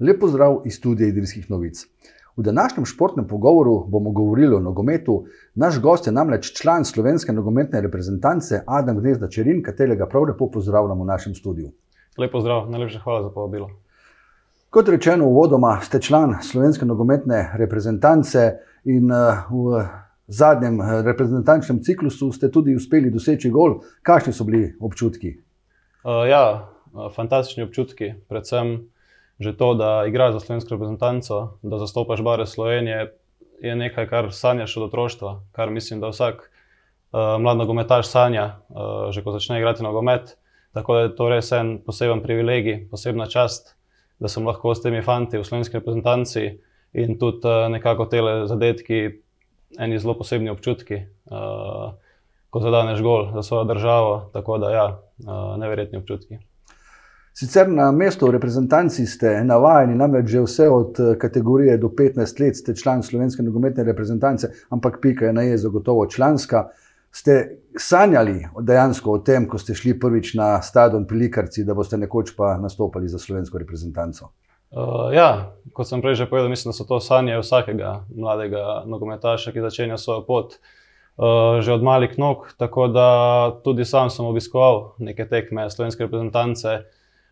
Lepo zdrav iz studija Idrijskih novic. V današnjem športnem pogovoru bomo govorili o nogometu. Naš gost je namreč član slovenske nogometne reprezentance Adam Gnezda Čerin, katerega prav lepo pozdravljamo v našem studiu. Lepo zdrav, najlepša hvala za povabilo. Kot rečeno, uvodoma ste član slovenske nogometne reprezentance in eh, v zadnjem eh, reprezentančnem ciklusu ste tudi uspeli doseči gol. Kakšni so bili občutki? Uh, ja, fantastični občutki, predvsem že to, da igraš za slovensko reprezentanco, da zastopaš bare Slovenije, je nekaj, kar sanjaš od otroštva, kar mislim, da vsak uh, mlad nogometaš sanja, uh, že ko začne igrati nogomet. Tako da je to res en poseben privilegij, posebna čast, da sem lahko s temi fanti v slovenski reprezentanci in tudi uh, nekako te zadetki, eni zelo posebni občutki. Uh, Ko zadaneš gol za svojo državo, tako da, ja, neverjetni občutki. Sicer na mestu v reprezentanci ste navajeni, namreč že vse od eh, kategorije do 15 let ste član slovenske nogometne reprezentance, ampak pika je na je zagotovo članska. Ste sanjali dejansko o tem, ko ste šli prvič na stadion pri Likarci, da boste nekoč pa nastopali za slovensko reprezentanco? Uh, ja, kot sem prej že povedal, mislim, da so to sanje vsakega mladega nogometaša, ki začenja svojo pot. Uh, že od malih nog, tako da tudi sam sem obiskoval neke tekme slovenske reprezentance,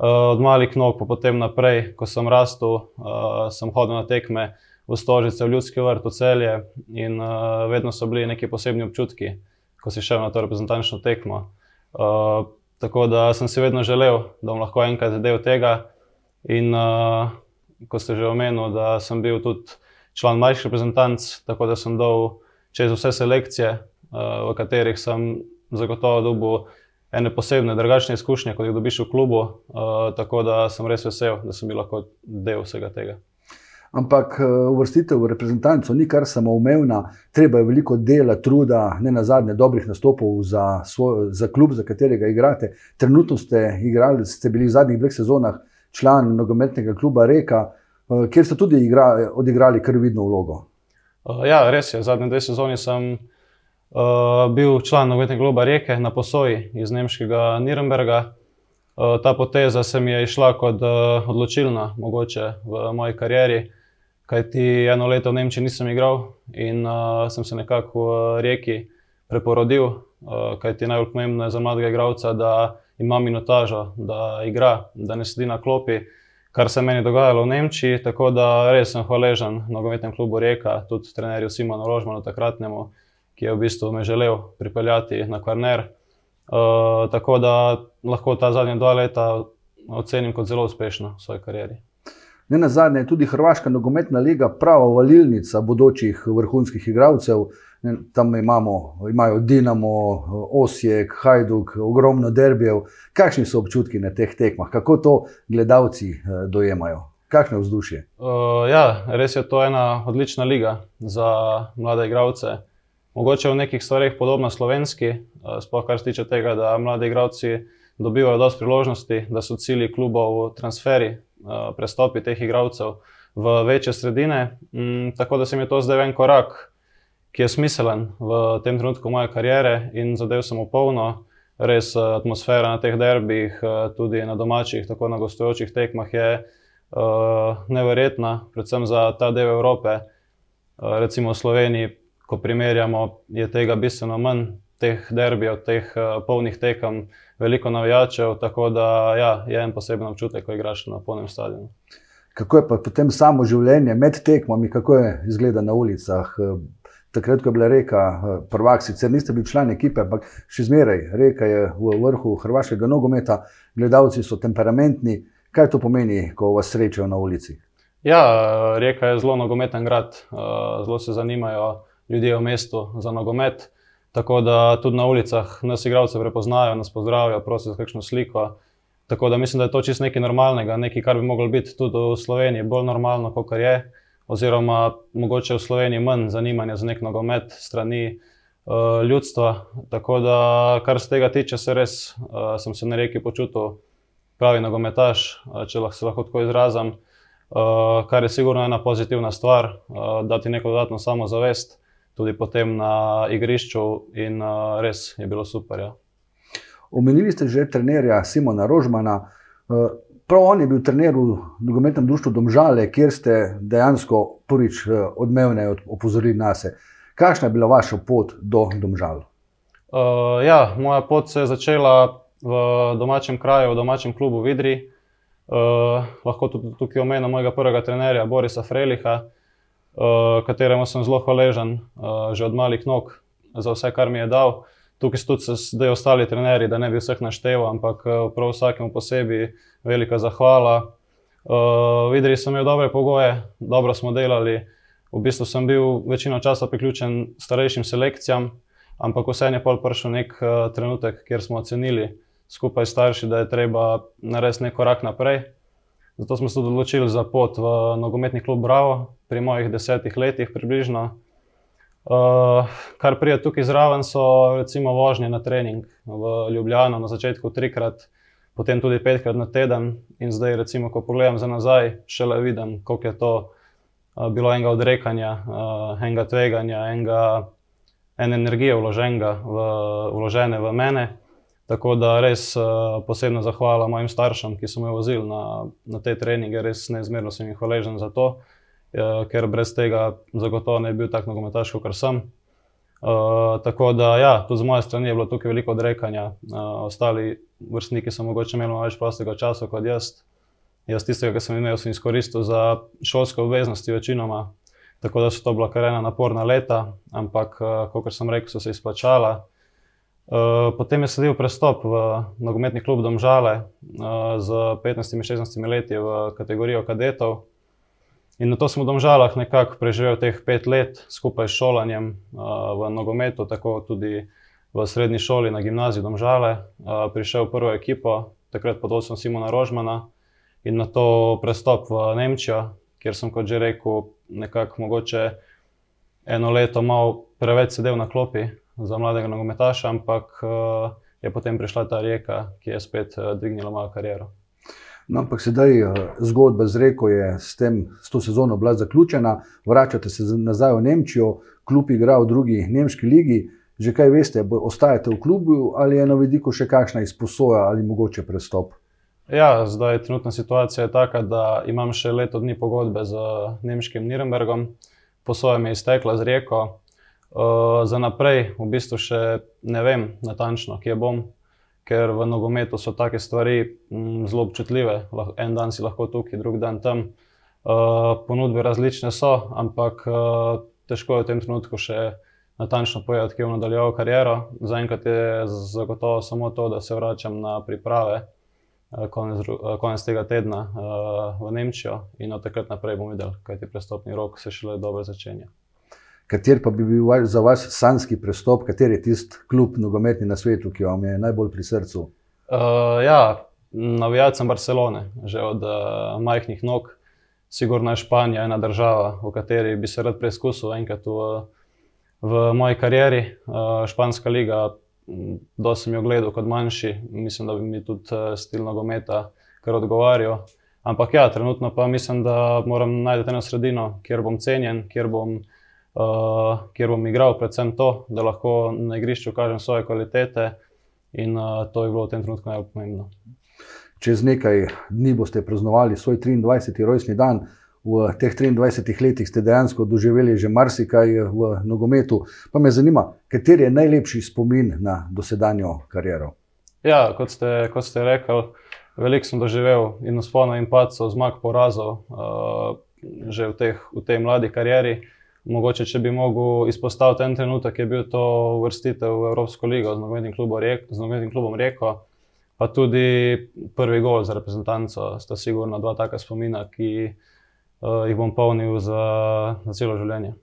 od malih nog, pa potem naprej, ko sem rastel, uh, sem hodil na tekme v Stožice, v Ljudski vrt, v celje in uh, vedno so bili neki posebni občutki, ko si šel na to reprezentančno tekmo. Uh, tako da sem si vedno želel, da bom lahko enkrat del tega. In uh, ko ste že omenili, da sem bil tudi član mlajših reprezentanc, tako da sem dal čez vse selekcije, uh, v katerih sem zagotovo dobil ene posebne, drugačne izkušnje, kot jih dobiš v klubu. Uh, tako da sem res vesel, da sem bil lahko del vsega tega. Ampak eh, uvrstitev v reprezentanco ni kar samoumevna, treba je veliko dela, truda, ne na zadnje, dobrih nastopov za, svoj, za klub, za katerega igrate. Trenutno ste, igrali, ste bili v zadnjih dveh sezonah član nogometnega kluba Reka, uh, kjer ste tudi igra, odigrali kar vidno vlogo. Ja, res je. Zadnje dve sezoni sem uh, bil član nogometnega kluba Reke na posoji iz nemškega Nürnberga. Uh, ta poteza se mi je išla kot uh, odločilna, mogoče v moji karieri, kajti eno leto v Nemčiji nisem igral in uh, sem se nekako v Reki preporodil, uh, kajti najbolj pomembno je za mladega igralca, da ima minutažo, da igra, da ne sedi na klopi. Kar se meni dogajalo v Nemčiji, tako da res sem hvaležen nogometnemu klubu Reka, tudi trenerju Simonu Rožmanu, takratnemu, ki je v bistvu me želel pripeljati na Kvarner. Uh, tako da lahko ta zadnja dva leta ocenim kot zelo uspešno v svoji karieri. Ne na zadnje je tudi Hrvaška nogometna liga prava valilnica bodočih vrhunskih igralcev. Tam imamo, imajo Dinamo, Osijek, Hajduk, ogromno derbijev. Kakšni so občutki na teh tekmah, kako to gledalci eh, dojemajo? Kakšno je vzdušje? Uh, ja, res je to ena odlična liga za mlade igralce mogoče v nekih stvarih podobna slovenski, eh, sploh kar se tiče tega, da mladi igravci dobivajo dosti priložnosti, da so cilji klubov transferi, eh, prestopi teh igralcev v večje sredine. Mm, tako da se mi je to zdaj en korak, ki je smiselen v tem trenutku moje kariere in zadev sem upolno. Res eh, atmosfera na teh derbih, tudi na domačih, tako na gostujočih tekmah je uh, neverjetna, predvsem za ta del Evrope. Uh, recimo v Sloveniji ko primerjamo, je tega bistveno manj, teh derbijev, teh uh, polnih tekem, veliko navijačev. Tako da ja, je en poseben občutek, ko igraš na polnem stadionu. Kako je pa potem samo življenje med tekmami, kako je izgleda na ulicah? Eh, takrat, ko je bila reka, eh, prvak, sicer niste bili člani ekipe, ampak še zmeraj, reka je v vrhu hrvaškega nogometa, gledalci so temperamentni. Kaj to pomeni, ko vas srečajo na ulici? Ja, reka je zelo nogometen grad, zelo se zanimajo ljudje v mestu za nogomet. Tako da tudi na ulicah nas igralce prepoznajo, nas pozdravijo, prosijo za kakšno sliko. Tako da mislim, da je to čisto nekaj normalnega, nekaj, kar bi lahko biti tudi v Sloveniji bolj normalno, kot je. Oziroma, mogoče v Sloveniji manj zanimanja za nek nogomet strani uh, ljudstva. Tako da, kar se tega tiče, se res uh, sem se na reki počutil pravi nogometaš, uh, če lahko se lahko tako izrazim. Uh, kar je sigurno ena pozitivna stvar, uh, da ti neko dodatno samozavest tudi potem na igrišču, in uh, res je bilo super. Ja. Omenili ste že trenerja Simona Rožmana. Uh, prav on je bil trener v nogometnem društvu Domžale, kjer ste dejansko prvič eh, odmevne opozorili na se. Kakšna je bila vaša pot do Domžal? Uh, ja, moja pot se je začela v domačem kraju, v domačem klubu Vidri. Uh, lahko tudi tukaj omenim mojega prvega trenerja, Borisa Freliha, uh, kateremu sem zelo hvaležen uh, že od malih nog za vse, kar mi je dal. Tukaj so tudi zdaj ostali trenerji, da ne bi vseh našteval, ampak prav vsakemu posebej velika zahvala. Uh, Videli smo imeli dobre pogoje, dobro smo delali. V bistvu sem bil večino časa priključen starejšim selekcijam, ampak vseeno je pol prišel nek uh, trenutek, kjer smo ocenili skupaj s starši, da je treba narediti nek korak naprej. Zato smo se odločili za pot v nogometni klub Bravo, pri mojih desetih letih približno. Uh, kar prije tukaj zraven so recimo vožnje na trening v Ljubljano, na začetku trikrat, potem tudi petkrat na teden. In zdaj, recimo, ko pogledam za nazaj, šele vidim, koliko je to uh, bilo enega odrekanja, uh, enega tveganja, enega, ene energije vloženega v, vložene v mene. Tako da res uh, posebno zahvala mojim staršem, ki so me vozili na, na te treninge, res neizmerno sem jim hvaležen za to. Eh, ker brez tega zagotovo ne bi bil tako nogometaš, kot sem. Uh, tako da, ja, tudi z moje strani je bilo tukaj veliko odrekanja. Uh, ostali vrstniki so mogoče imeli več prostega časa kot jaz. Jaz tistega, ki sem imel, sem izkoristil za šolske obveznosti, večinoma. Tako da so to bila kar ena naporna leta, ampak, uh, kot sem rekel, so se izplačala. Uh, potem je sledil prestop v nogometni klub Domžale uh, z 15-16 leti v kategorijo kadetov. In na to smo v Domžalah nekako preživeli teh pet let skupaj s šolanjem uh, v nogometu, tako tudi v srednji šoli na gimnaziji Domžale. Prišel v prvo ekipo, takrat pod vodstvom Simona Rožmana in na to prestop v Nemčijo, kjer sem, kot že rekel, nekako mogoče eno leto malo preveč sedel na klopi za mladega nogometaša, ampak uh, je potem prišla ta rijeka, ki je spet uh, dvignila mojo kariero. No, ampak sedaj uh, zgodba z reko je s, tem, s to sezono bila zaključena, vračate se nazaj v Nemčijo, klub igra v drugi nemški ligi. Že kaj veste, ostajate v klubu ali je na vidiku še kakšna izposoja ali mogoče prestop? Ja, zdaj je trenutna situacija taka, da imam še leto dni pogodbe z nemškim Nürnbergom, posoja mi je iztekla z reko. Uh, za naprej v bistvu še ne vem natančno, kje bom, ker v nogometu so take stvari m, mm, zelo občutljive. En dan si lahko tukaj, drug dan tam. Uh, ponudbe različne so, ampak uh, težko je v tem trenutku še natančno povedati, kje bom nadaljeval kariero. Zaenkrat je zagotovo samo to, da se vračam na priprave. Konec, konec tega tedna v Nemčijo, in od takrat naprej bom videl, kaj ti prestopni rok se šele dobro začenja kater pa bi bil za vas sanski prestop, kater je tisti klub nogometni na svetu, ki vam je najbolj pri srcu? Uh, ja, navijal sem Barcelone, že od uh, majhnih nog. Sigurno je Španija ena država, v kateri bi se rad preizkusil enkrat v, v moji karieri. Uh, Španska liga, do sem jo gledal kot manjši, mislim, da bi mi tudi uh, stil nogometa kar odgovarjal. Ampak ja, trenutno pa mislim, da moram najti eno sredino, kjer bom cenjen, kjer bom uh, kjer bom igral predvsem to, da lahko na igrišču kažem svoje kvalitete in uh, to je bilo v tem trenutku najbolj pomembno. Čez nekaj dni boste praznovali svoj 23. rojstni dan. V teh 23 letih ste dejansko doživeli že marsikaj v nogometu. Pa me zanima, kateri je najlepši spomin na dosedanjo kariero? Ja, kot ste, kot ste rekli, veliko sem doživel in usponov in pacov, zmag, porazov, uh, že v, teh, v tej mladi karieri. Mogoče, če bi mogel izpostaviti en trenutek, je bil to uvrstitev v Evropsko ligo z nogometnim klubom, klubom Reko, pa tudi prvi gol za reprezentanco. Sta sigurno dva taka spomina, ki uh, jih bom polnil za, za celo življenje.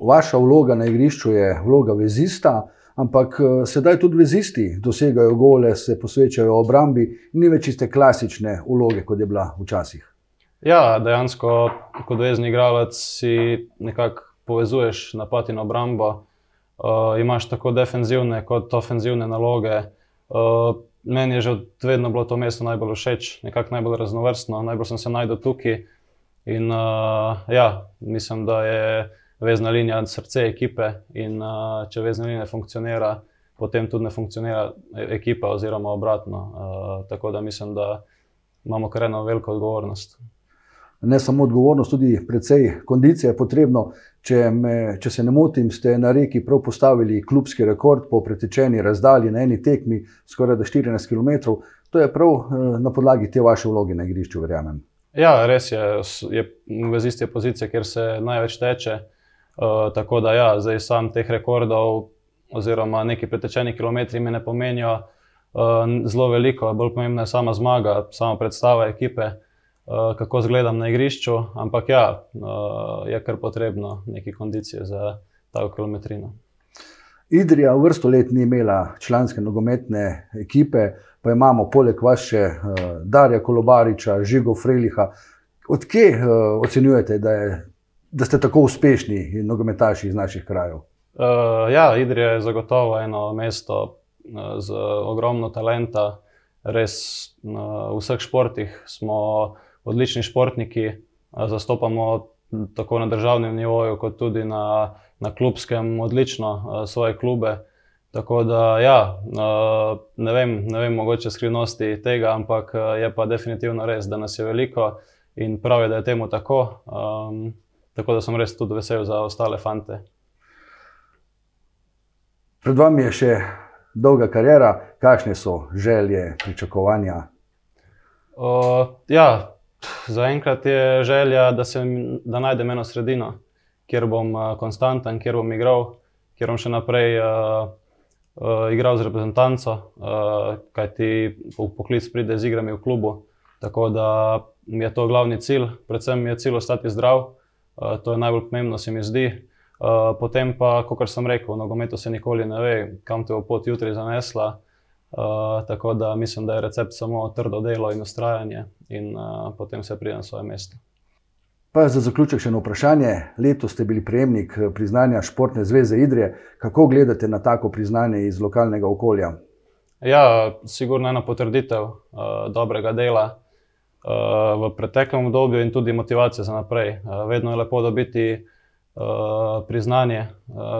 Vaša vloga na igrišču je vloga vezista, ampak uh, sedaj tudi vezisti dosegajo gole, se posvečajo obrambi, ni več iste klasične vloge, kot je bila včasih. Ja, dejansko, kot vezni igralec, si nekako povezuješ napad in obrambo. Uh, imaš tako defenzivne kot ofenzivne naloge. Uh, meni je že vedno bilo to mesto najbolj všeč, nekako najbolj raznovrstno, najbolj sem se znašel tukaj. In uh, ja, mislim, da je vezna linija srce ekipe. In uh, če vezna linija funkcionira, potem tudi ne funkcionira ekipa, oziroma obratno. Uh, tako da mislim, da imamo kar eno veliko odgovornost. Ne samo odgovornost, tudi precej kondicije je potrebno. Če, me, če se ne motim, ste na reki prav postavili klubski rekord po pretečeni razdalji na eni tekmi, skoraj 14 km. To je prav eh, na podlagi te vaše vloge na igrišču, verjamem. Ja, res je, je v isti poziciji, kjer se največ teče. Uh, tako da, ja, zdaj sam teh rekordov, oziroma neki pretečeni kilometri, mi ne pomenijo uh, zelo veliko. Bolj pomembna je sama zmaga, sama predstava ekipe, uh, kako izgledam na igrišču. Ampak ja, uh, je kar potrebno neki kondicije za ta kilometrino. Idrija vrsto let ni imela članske nogometne ekipe, pa imamo poleg vas še uh, Darja Kolobariča, Žigo Freliha. Odkje ocenjujete, da je da ste tako uspešni nogometaši iz naših krajev? Uh, ja, Idrija je zagotovo eno mesto z ogromno talenta, res v vseh športih smo odlični športniki, uh, zastopamo tako na državnem nivoju, kot tudi na, na klubskem, odlično uh, svoje klube. Tako da, ja, ne vem, ne vem, mogoče skrivnosti tega, ampak je pa definitivno res, da nas je veliko in prav je, da je temu tako. Um, Tako da sem res tudi vesel za ostale fante. Pred vami je še dolga karijera, kakšne so želje, pričakovanja? Uh, ja, zaenkrat je želja, da, sem, da najdem eno sredino, kjer bom uh, konstanten, kjer bom igral, kjer bom še naprej uh, uh, igral z reprezentanco, uh, kajti poklic pride z igrami v klubu. Tako da mi je to glavni cilj, predvsem je cilj ostati zdrav. Eh, to je najbolj pomembno, se mi zdi. Uh, potem pa, kot sem rekel, nogometu se nikoli ne ve, kam te bo pot jutri zanesla. Uh, tako da mislim, da je recept samo trdo delo in ustrajanje, in uh, potem se pride na svoje mesto. Pa za zaključek še eno vprašanje. Letos ste bili prejemnik priznanja Športne zveze Idrije. Kako gledate na tako priznanje iz lokalnega okolja? Ja, sigurno ena potrditev uh, dobrega dela v preteklem obdobju in tudi motivacija za naprej. Eh, vedno je lepo dobiti eh, priznanje, eh,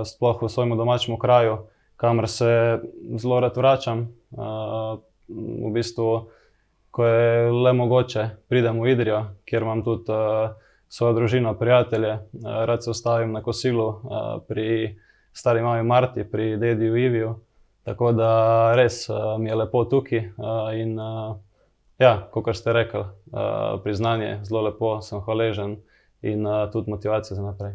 sploh v svojem domačem kraju, kamor se zelo rad vračam. V bistvu, ko je le mogoče, pridem v Idrijo, kjer imam tudi svojo družino, prijatelje, rad se ustavim na kosilu pri stari mami Marti, pri dediju Iviju. Tako da res mi je lepo tukaj in Ja, kot ste rekli, uh, priznanje, zelo lepo, sem hvaležen in uh, tudi motivacija za naprej.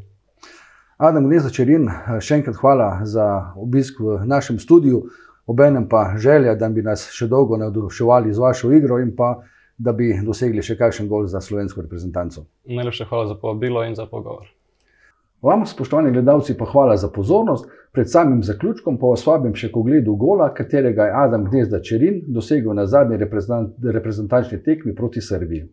Adam Gnezačerin, še enkrat hvala za obisk v našem studiu, obenem pa želja, da bi nas še dolgo navduševali z vašo igro in pa da bi dosegli še kakšen gol za slovensko reprezentanco. Najlepša hvala za povabilo in za pogovor. Vam, spoštovani gledalci, pa hvala za pozornost. Pred samim zaključkom pa vas vabim še k ogledu gola, katerega je Adam Gnezda Čerin dosegel na zadnji reprezentančni tekmi proti Srbiji.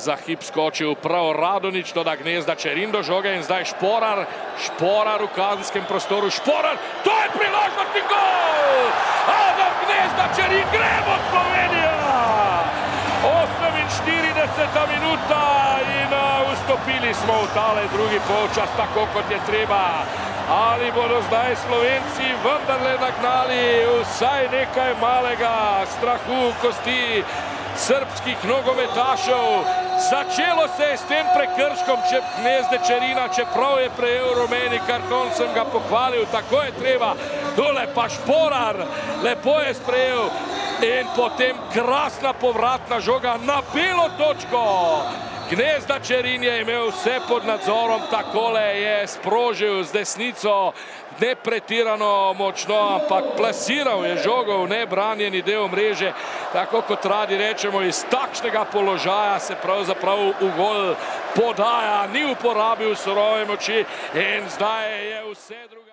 Za hip skočil prav Radonič, to da gnezda Čerin do žoge in zdaj Šporar, Šporar v kazenskem prostoru, Šporar, to je priložnost in gol! Adam gnezda Čerin, gremo Slovenija! 48 minuta in vstopili smo v tale drugi polčas, tako kot je treba. Ali bodo zdaj Slovenci vendarle nagnali vsaj nekaj malega strahu kosti srpskih nogometašev. Začelo se je s tem prekrškom, če gnezde Čerina, čeprav je prejel rumeni karton, sem ga pohvalil, tako je treba. Dole pa Šporar, lepo je sprejel in potem krasna povratna žoga na belo točko. Gnezda Čerin je imel vse pod nadzorom, takole je sprožil z desnico, ne pretirano močno, ampak plasiral je žogo v nebranjeni del mreže, tako kot radi rečemo, iz takšnega položaja se pravzaprav v gol podaja, ni uporabil surove moči in zdaj je vse druge.